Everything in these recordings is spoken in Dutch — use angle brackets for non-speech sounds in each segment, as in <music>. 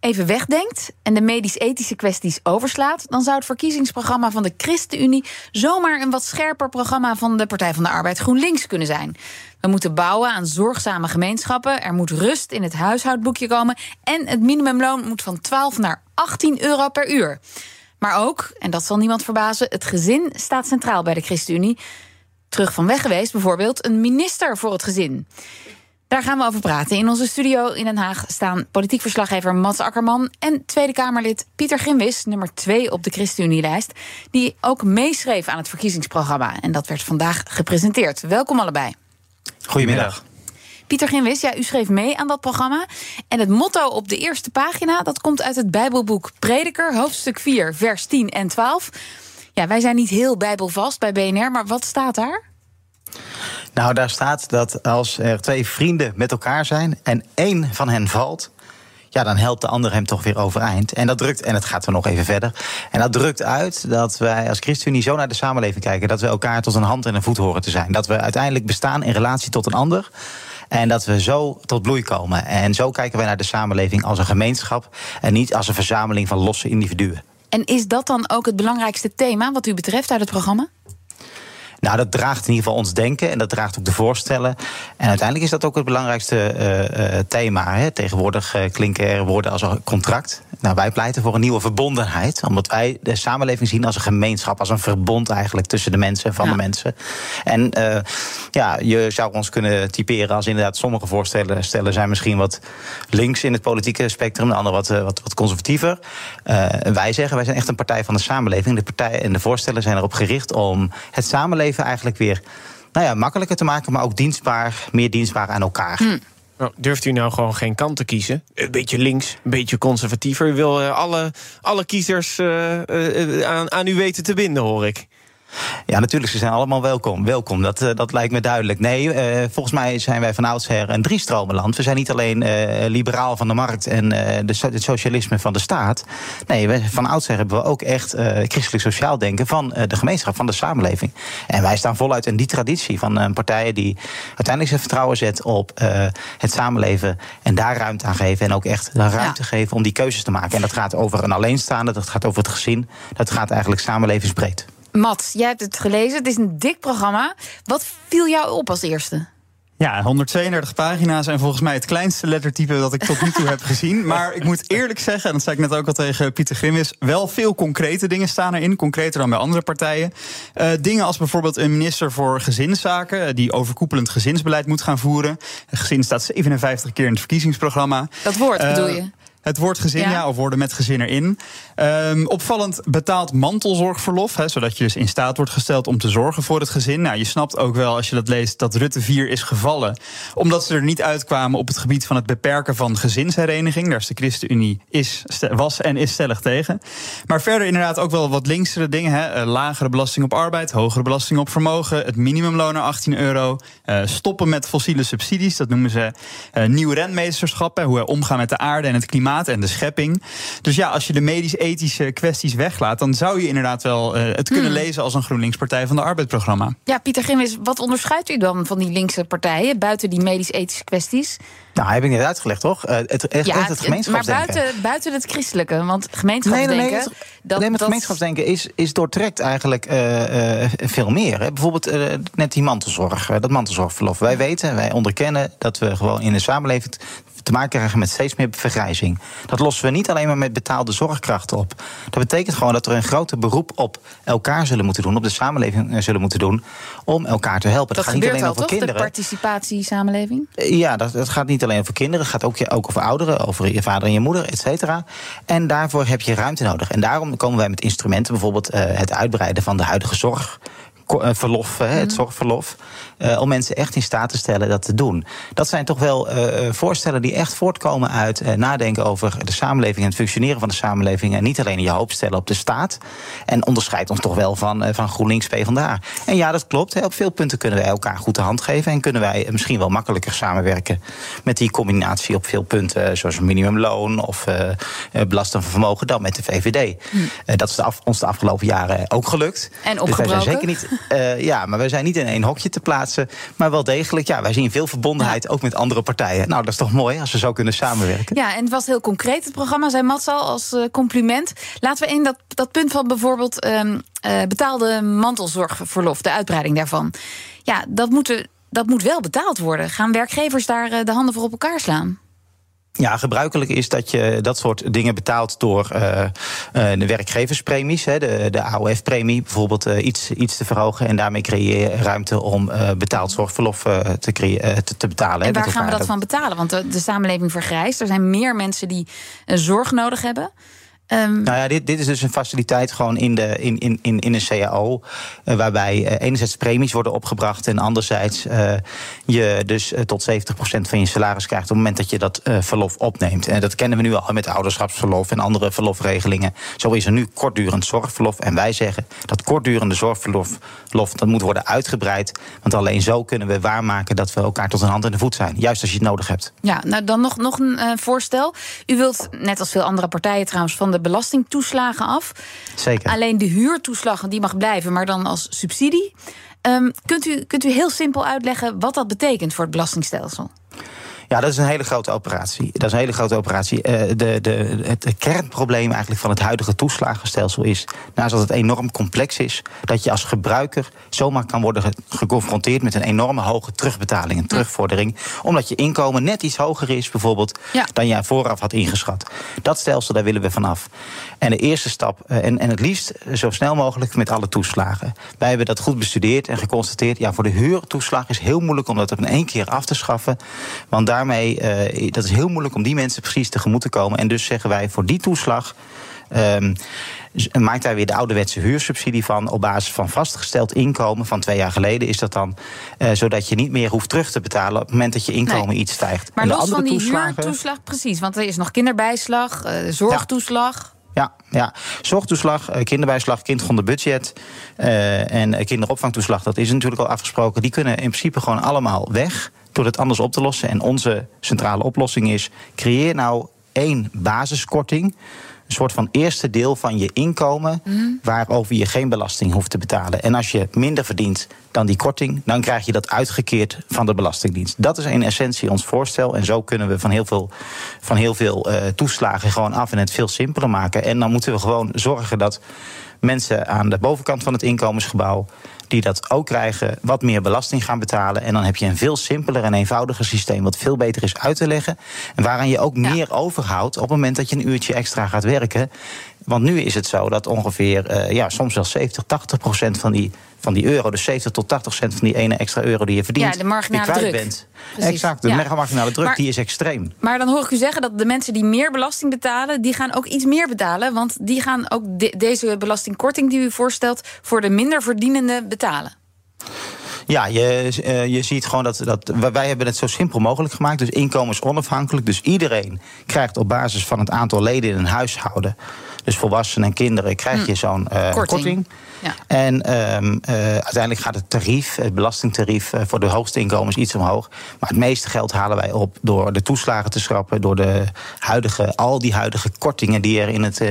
even wegdenkt en de medisch-ethische kwesties overslaat, dan zou het verkiezingsprogramma van de ChristenUnie zomaar een wat scherper programma van de Partij van de Arbeid GroenLinks kunnen zijn. We moeten bouwen aan zorgzame gemeenschappen, er moet rust in het huishoudboekje komen en het minimumloon moet van 12 naar 18 euro per uur. Maar ook, en dat zal niemand verbazen, het gezin staat centraal bij de ChristenUnie. Terug van weg geweest, bijvoorbeeld een minister voor het gezin. Daar gaan we over praten. In onze studio in Den Haag staan politiek verslaggever Mats Akkerman en Tweede Kamerlid Pieter Gimwis, nummer 2 op de ChristenUnie-lijst, die ook meeschreef aan het verkiezingsprogramma. En dat werd vandaag gepresenteerd. Welkom allebei. Goedemiddag. Pieter Ginwis, ja, u schreef mee aan dat programma. En het motto op de eerste pagina, dat komt uit het Bijbelboek Prediker, hoofdstuk 4, vers 10 en 12. Ja, wij zijn niet heel bijbelvast bij BNR, maar wat staat daar? Nou, daar staat dat als er twee vrienden met elkaar zijn en één van hen valt, ja, dan helpt de ander hem toch weer overeind. En dat drukt, en het gaat er nog even verder. En dat drukt uit dat wij als ChristenUnie zo naar de samenleving kijken. Dat we elkaar tot een hand en een voet horen te zijn. Dat we uiteindelijk bestaan in relatie tot een ander. En dat we zo tot bloei komen. En zo kijken wij naar de samenleving als een gemeenschap. En niet als een verzameling van losse individuen. En is dat dan ook het belangrijkste thema wat u betreft uit het programma? Nou, dat draagt in ieder geval ons denken en dat draagt ook de voorstellen. En uiteindelijk is dat ook het belangrijkste uh, uh, thema. Hè. Tegenwoordig uh, klinken er woorden als een contract. Nou, wij pleiten voor een nieuwe verbondenheid. Omdat wij de samenleving zien als een gemeenschap, als een verbond eigenlijk tussen de mensen en van ja. de mensen. En ja, je zou ons kunnen typeren als inderdaad sommige voorstellen stellen zijn misschien wat links in het politieke spectrum, de andere wat, wat, wat conservatiever. wij zeggen, wij zijn echt een partij van de samenleving. De partij en de voorstellen zijn erop gericht om het samenleving eigenlijk weer nou ja, makkelijker te maken, maar ook dienstbaar, meer dienstbaar aan elkaar. Hm. Nou, durft u nou gewoon geen kant te kiezen? Een beetje links, een beetje conservatiever. U wil uh, alle, alle kiezers uh, uh, aan, aan u weten te binden, hoor ik. Ja, natuurlijk, ze zijn allemaal welkom. Welkom, dat, uh, dat lijkt me duidelijk. Nee, uh, volgens mij zijn wij van oudsher een driestromenland. We zijn niet alleen uh, liberaal van de markt en de, het socialisme van de staat. Nee, we, van oudsher hebben we ook echt christelijk sociaal denken van de gemeenschap, van de samenleving. En wij staan voluit in die traditie van een partij die uiteindelijk zijn vertrouwen zet op het samenleven en daar ruimte aan geven. En ook echt ruimte ja. geven om die keuzes te maken. En dat gaat over een alleenstaande, dat gaat over het gezin, dat gaat eigenlijk samenlevensbreed. Mats, jij hebt het gelezen. Het is een dik programma. Wat viel jou op als eerste? Ja, 132 pagina's en volgens mij het kleinste lettertype dat ik tot nu toe heb gezien. Maar ik moet eerlijk zeggen, en dat zei ik net ook al tegen Pieter Grimmis, wel veel concrete dingen staan erin, concreter dan bij andere partijen. Uh, dingen als bijvoorbeeld een minister voor gezinszaken, die overkoepelend gezinsbeleid moet gaan voeren. Gezin staat 57 keer in het verkiezingsprogramma. Dat woord uh, bedoel je? Het woord gezin, ja, ja of worden met gezin erin. Um, opvallend betaald mantelzorgverlof, hè, zodat je dus in staat wordt gesteld om te zorgen voor het gezin. Nou, je snapt ook wel als je dat leest dat Rutte 4 is gevallen, omdat ze er niet uitkwamen op het gebied van het beperken van gezinshereniging. Daar is de ChristenUnie is, was en is stellig tegen. Maar verder inderdaad ook wel wat linksere dingen. Hè. Lagere belasting op arbeid, hogere belasting op vermogen, het minimumloon naar 18 euro, uh, stoppen met fossiele subsidies, dat noemen ze uh, nieuw renmeesterschap, hè, hoe we omgaan met de aarde en het klimaat en de schepping. Dus ja, als je de medisch-ethische kwesties weglaat, dan zou je inderdaad wel uh, het kunnen hmm. lezen als een GroenLinks Partij van de Arbeid-programma. Ja, Pieter Gimmis, wat onderscheidt u dan van die linkse partijen buiten die medisch-ethische kwesties? Nou, heb ik net uitgelegd, toch? Uh, het, echt, ja, het gemeenschapsdenken. Maar buiten, buiten het christelijke, want gemeenschapsdenken... Nee, nee, nee, dat, nee, het gemeenschapsdenken is, is doortrekt eigenlijk uh, uh, veel meer. Hè. Bijvoorbeeld net die mantelzorg, dat mantelzorgverlof. Wij weten, wij onderkennen dat we gewoon in de samenleving te maken krijgen met steeds meer vergrijzing. Dat lossen we niet alleen maar met betaalde zorgkrachten op. Dat betekent gewoon dat er een groter beroep op elkaar zullen moeten doen, op de samenleving zullen moeten doen, om elkaar te helpen. Dat, gaat niet alleen over toch, kinderen. De participatiesamenleving? Ja, dat, dat gaat niet alleen over kinderen, het gaat ook, ook over ouderen, over je vader en je moeder, et cetera. En daarvoor heb je ruimte nodig. En daarom komen wij met instrumenten, bijvoorbeeld uh, het uitbreiden van de huidige zorg eh, verlof, het mhm. zorgverlof. Uh, om mensen echt in staat te stellen dat te doen. Dat zijn toch wel uh, voorstellen die echt voortkomen uit nadenken over de samenleving en het functioneren van de samenleving. En niet alleen je hoop stellen op de staat. En onderscheidt ons toch wel van, van GroenLinks PvdA. En ja, dat klopt. Hè, op veel punten kunnen wij elkaar goed de hand geven. En kunnen wij misschien wel makkelijker samenwerken met die combinatie op veel punten. Zoals minimumloon of belasting van vermogen dan met de VVD. Hm. dat is de af, ons de afgelopen jaren ook gelukt. En opgebroken. Dus wij zijn zeker niet, ja, maar wij zijn niet in één hokje te plaatsen. Maar wel degelijk, ja, wij zien veel verbondenheid ook met andere partijen. Nou, dat is toch mooi als we zo kunnen samenwerken. Ja, en het was heel concreet, het programma, zei Mats al, als uh, compliment. Laten we in dat, dat punt van bijvoorbeeld um, uh, betaalde mantelzorgverlof, de uitbreiding daarvan. Ja, dat, moet, dat moet wel betaald worden. Gaan werkgevers daar de handen voor op elkaar slaan? Ja, gebruikelijk is dat je dat soort dingen betaalt door uh, de werkgeverspremies. Hè, de, de AOF-premie bijvoorbeeld uh, iets, iets te verhogen. En daarmee creëer je ruimte om betaald zorgverlof te, te, te, betalen. En waar gaan we dat van betalen? Want de, de samenleving vergrijst. Er zijn meer mensen die zorg nodig hebben. Um, nou ja, dit, dit is dus een faciliteit gewoon in, de, in, in, in, in een CAO. Uh, waarbij uh, enerzijds premies worden opgebracht. En anderzijds uh, je dus tot 70% van je salaris krijgt. op het moment dat je dat verlof opneemt. En dat kennen we nu al met ouderschapsverlof en andere verlofregelingen. Zo is er nu kortdurend zorgverlof. En wij zeggen dat kortdurende zorgverlof dat moet worden uitgebreid. Want alleen zo kunnen we waarmaken dat we elkaar tot een hand en de voet zijn. Juist als je het nodig hebt. Ja, nou dan nog, nog een voorstel. U wilt, net als veel andere partijen trouwens, van de belastingtoeslagen af. Zeker. Alleen de huurtoeslag die mag blijven, maar dan als subsidie. Um, kunt, u, kunt u heel simpel uitleggen wat dat betekent voor het belastingstelsel? Ja, dat is een hele grote operatie. Dat is een hele grote operatie. Uh, de, de, het kernprobleem eigenlijk van het huidige toeslagenstelsel is, naast dat het enorm complex is, dat je als gebruiker zomaar kan worden geconfronteerd met een enorme hoge terugbetaling en terugvordering, omdat je inkomen net iets hoger is, bijvoorbeeld, dan je vooraf had ingeschat. Dat stelsel, daar willen we vanaf. En de eerste stap, uh, en, en het liefst zo snel mogelijk met alle toeslagen. Wij hebben dat goed bestudeerd en geconstateerd, ja, voor de huurtoeslag is heel moeilijk om dat op in één keer af te schaffen, want daar daarmee, uh, dat is heel moeilijk om die mensen precies tegemoet te komen. En dus zeggen wij voor die toeslag. Um, maakt daar weer de ouderwetse huursubsidie van op basis van vastgesteld inkomen van twee jaar geleden is dat dan, uh, zodat je niet meer hoeft terug te betalen op het moment dat je inkomen iets stijgt. Maar los van die toeslagen, huurtoeslag, precies, want er is nog kinderbijslag, uh, zorgtoeslag. Ja, ja. zorgtoeslag, kinderbijslag, kindgronde budget uh, en kinderopvangtoeslag, dat is natuurlijk al afgesproken. Die kunnen in principe gewoon allemaal weg door het anders op te lossen. En onze centrale oplossing is: creëer nou één basiskorting. Een soort van eerste deel van je inkomen. Mm. waarover je geen belasting hoeft te betalen. En als je minder verdient dan die korting. dan krijg je dat uitgekeerd van de Belastingdienst. Dat is in essentie ons voorstel. En zo kunnen we van heel veel, van heel veel uh, toeslagen gewoon af en het veel simpeler maken. En dan moeten we gewoon zorgen dat mensen aan de bovenkant van het inkomensgebouw die dat ook krijgen, wat meer belasting gaan betalen. En dan heb je een veel simpeler en eenvoudiger systeem, wat veel beter is uit te leggen. En waaraan je ook meer overhoudt op het moment dat je een uurtje extra gaat werken. Want nu is het zo dat ongeveer, uh, ja, soms wel 70, 80 procent van die van die euro, dus 70 tot 80 cent van die ene extra euro die je verdient, ja, de marginale druk. bent. Exact, de ja. marginale druk die is extreem. Maar dan hoor ik u zeggen dat de mensen die meer belasting betalen, die gaan ook iets meer betalen, want die gaan ook deze belastingkorting die u voorstelt voor de minder verdienende betalen. Ja, je, uh, je ziet gewoon dat, dat. Wij hebben het zo simpel mogelijk gemaakt. Dus inkomensonafhankelijk. Dus iedereen krijgt op basis van het aantal leden in een huishouden. Dus volwassenen en kinderen krijg je hm. zo'n uh, korting. Ja. En um, uh, uiteindelijk gaat het tarief, het belastingtarief uh, voor de hoogste inkomens iets omhoog. Maar het meeste geld halen wij op door de toeslagen te schrappen, door de huidige, al die huidige kortingen die er in het uh,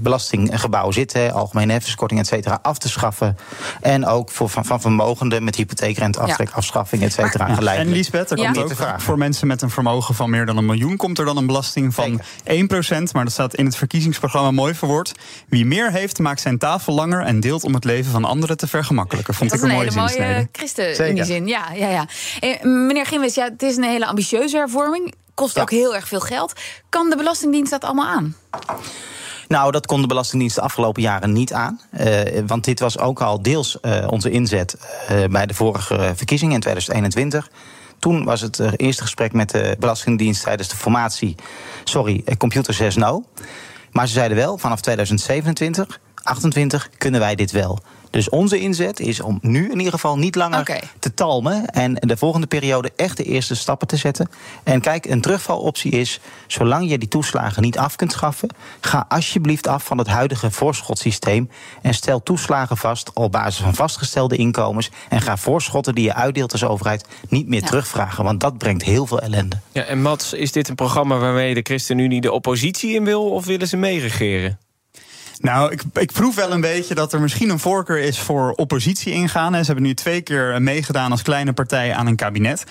belastinggebouw zitten, algemene heffenskorting, et cetera, af te schaffen. En ook voor, van, van vermogenden met hypotheekrente aftrek, ja. afschaffing, et cetera, ja. En Liesbeth, er komt ook voor mensen met een vermogen van meer dan een miljoen, komt er dan een belasting van Zeker. 1%. Maar dat staat in het verkiezingsprogramma mooi verwoord. Wie meer heeft, maakt zijn tafel langer en deelt om het leven van anderen te vergemakkelijken. Vond ik een, mooie zin. Dat is een hele mooie christen in die zin. Ja, ja, ja. Eh, meneer Gimwis, ja, het is een hele ambitieuze hervorming. Kost ook heel erg veel geld. Kan de Belastingdienst dat allemaal aan? Nou, dat kon de Belastingdienst de afgelopen jaren niet aan. Uh, want dit was ook al deels uh, onze inzet uh, bij de vorige verkiezingen in 2021. Toen was het eerste gesprek met de Belastingdienst tijdens de formatie. Sorry, computer 6 no. Maar ze zeiden wel, vanaf 2027 28 kunnen wij dit wel. Dus onze inzet is om nu in ieder geval niet langer te talmen. En de volgende periode echt de eerste stappen te zetten. En kijk, een terugvaloptie is, zolang je die toeslagen niet af kunt schaffen, ga alsjeblieft af van het huidige voorschotsysteem. En stel toeslagen vast op basis van vastgestelde inkomens. En ga voorschotten die je uitdeelt als overheid niet meer Ja. terugvragen. Want dat brengt heel veel ellende. Ja, en Mats, is dit een programma waarmee de ChristenUnie de oppositie in wil... of willen ze meeregeren? Nou, ik, ik proef wel een beetje dat er misschien een voorkeur is voor oppositie ingaan. Ze hebben nu twee keer meegedaan als kleine partij aan een kabinet.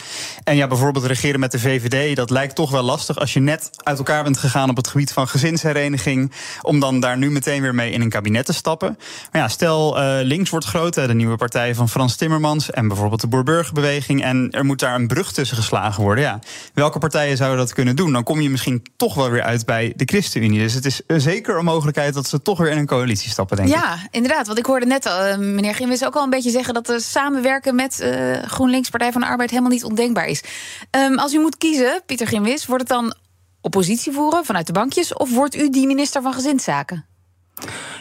En ja, bijvoorbeeld regeren met de VVD, dat lijkt toch wel lastig als je net uit elkaar bent gegaan op het gebied van gezinshereniging. Om dan daar nu meteen weer mee in een kabinet te stappen. Maar ja, stel eh, links wordt groot, de nieuwe partij van Frans Timmermans en bijvoorbeeld de Boerburgerbeweging. En er moet daar een brug tussen geslagen worden. Ja, welke partijen zouden dat kunnen doen? Dan kom je misschien toch wel weer uit bij de ChristenUnie. Dus het is zeker een mogelijkheid dat ze toch weer in een coalitie stappen, denk ik. Ja, inderdaad. Want ik hoorde net al, eh, meneer Gimwis ook al een beetje zeggen... dat de samenwerken met eh, GroenLinks, Partij van de Arbeid... helemaal niet ondenkbaar is. Ehm, als u moet kiezen, Pieter Gimwis, wordt het dan oppositie voeren vanuit de bankjes... of wordt u die minister van Gezinszaken?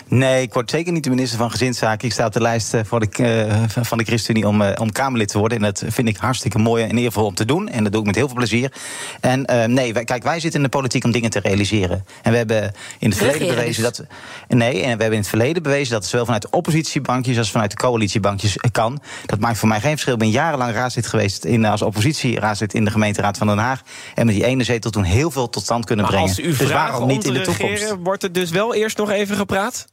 Nee, ik word zeker niet de minister van Gezinszaken. Ik sta op de lijst eh, voor de, eh, van de ChristenUnie om, eh, om Kamerlid te worden. En dat vind ik hartstikke mooi en eervol om te doen. En dat doe ik met heel veel plezier. En eh, nee, wij, kijk, wij zitten in de politiek om dingen te realiseren. En we hebben in het verleden bewezen dus. dat. Nee, en we hebben in het verleden bewezen dat het zowel vanuit de oppositiebankjes als vanuit de coalitiebankjes kan. Dat maakt voor mij geen verschil. Ik ben jarenlang raadslid geweest in, als oppositieraadslid in de gemeenteraad van Den Haag. En met die ene zetel toen heel veel tot stand kunnen Maar brengen. als u dus vraagt waarom om niet te in de toekomst? wordt er dus wel eerst nog even gepraat?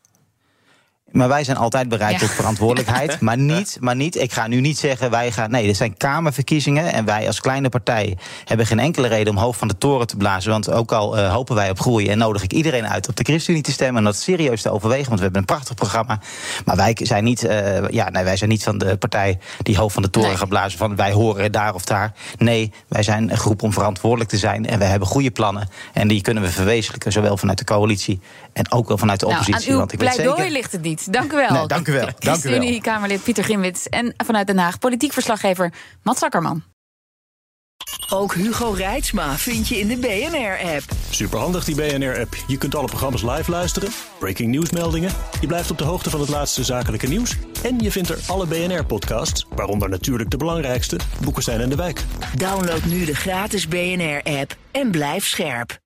Maar wij zijn altijd bereid Ja. tot verantwoordelijkheid. <laughs> Maar niet, maar niet, ik ga nu niet zeggen, wij gaan. Nee, dit zijn Kamerverkiezingen. En wij als kleine partij hebben geen enkele reden om hoog van de toren te blazen. Want ook al eh, hopen wij op groei en nodig ik iedereen uit op de ChristenUnie te stemmen. En dat serieus te overwegen, want we hebben een prachtig programma. Maar wij zijn niet, eh, ja, nee, wij zijn niet van de partij die hoog van de toren Nee. gaat blazen. Van wij horen daar of daar. Nee, wij zijn een groep om verantwoordelijk te zijn. En we hebben goede plannen. En die kunnen we verwezenlijken, zowel vanuit de coalitie en ook wel vanuit de Nou, oppositie. aan uw want ik weet pleidooi zeker. ligt het niet. Dank u wel. Nee, dank u wel. <laughs> Dank u wel. ChristenUnie-Kamerlid Pieter Gimwits. En vanuit Den Haag politiek verslaggever Mats Akkerman. Ook Hugo Reitsma vind je in de BNR-app. Superhandig die BNR-app. Je kunt alle programma's live luisteren, breaking nieuwsmeldingen. Je blijft op de hoogte van het laatste zakelijke nieuws. En je vindt er alle BNR-podcasts, waaronder natuurlijk de belangrijkste, Boeken zijn in de wijk. Download nu de gratis BNR-app en blijf scherp.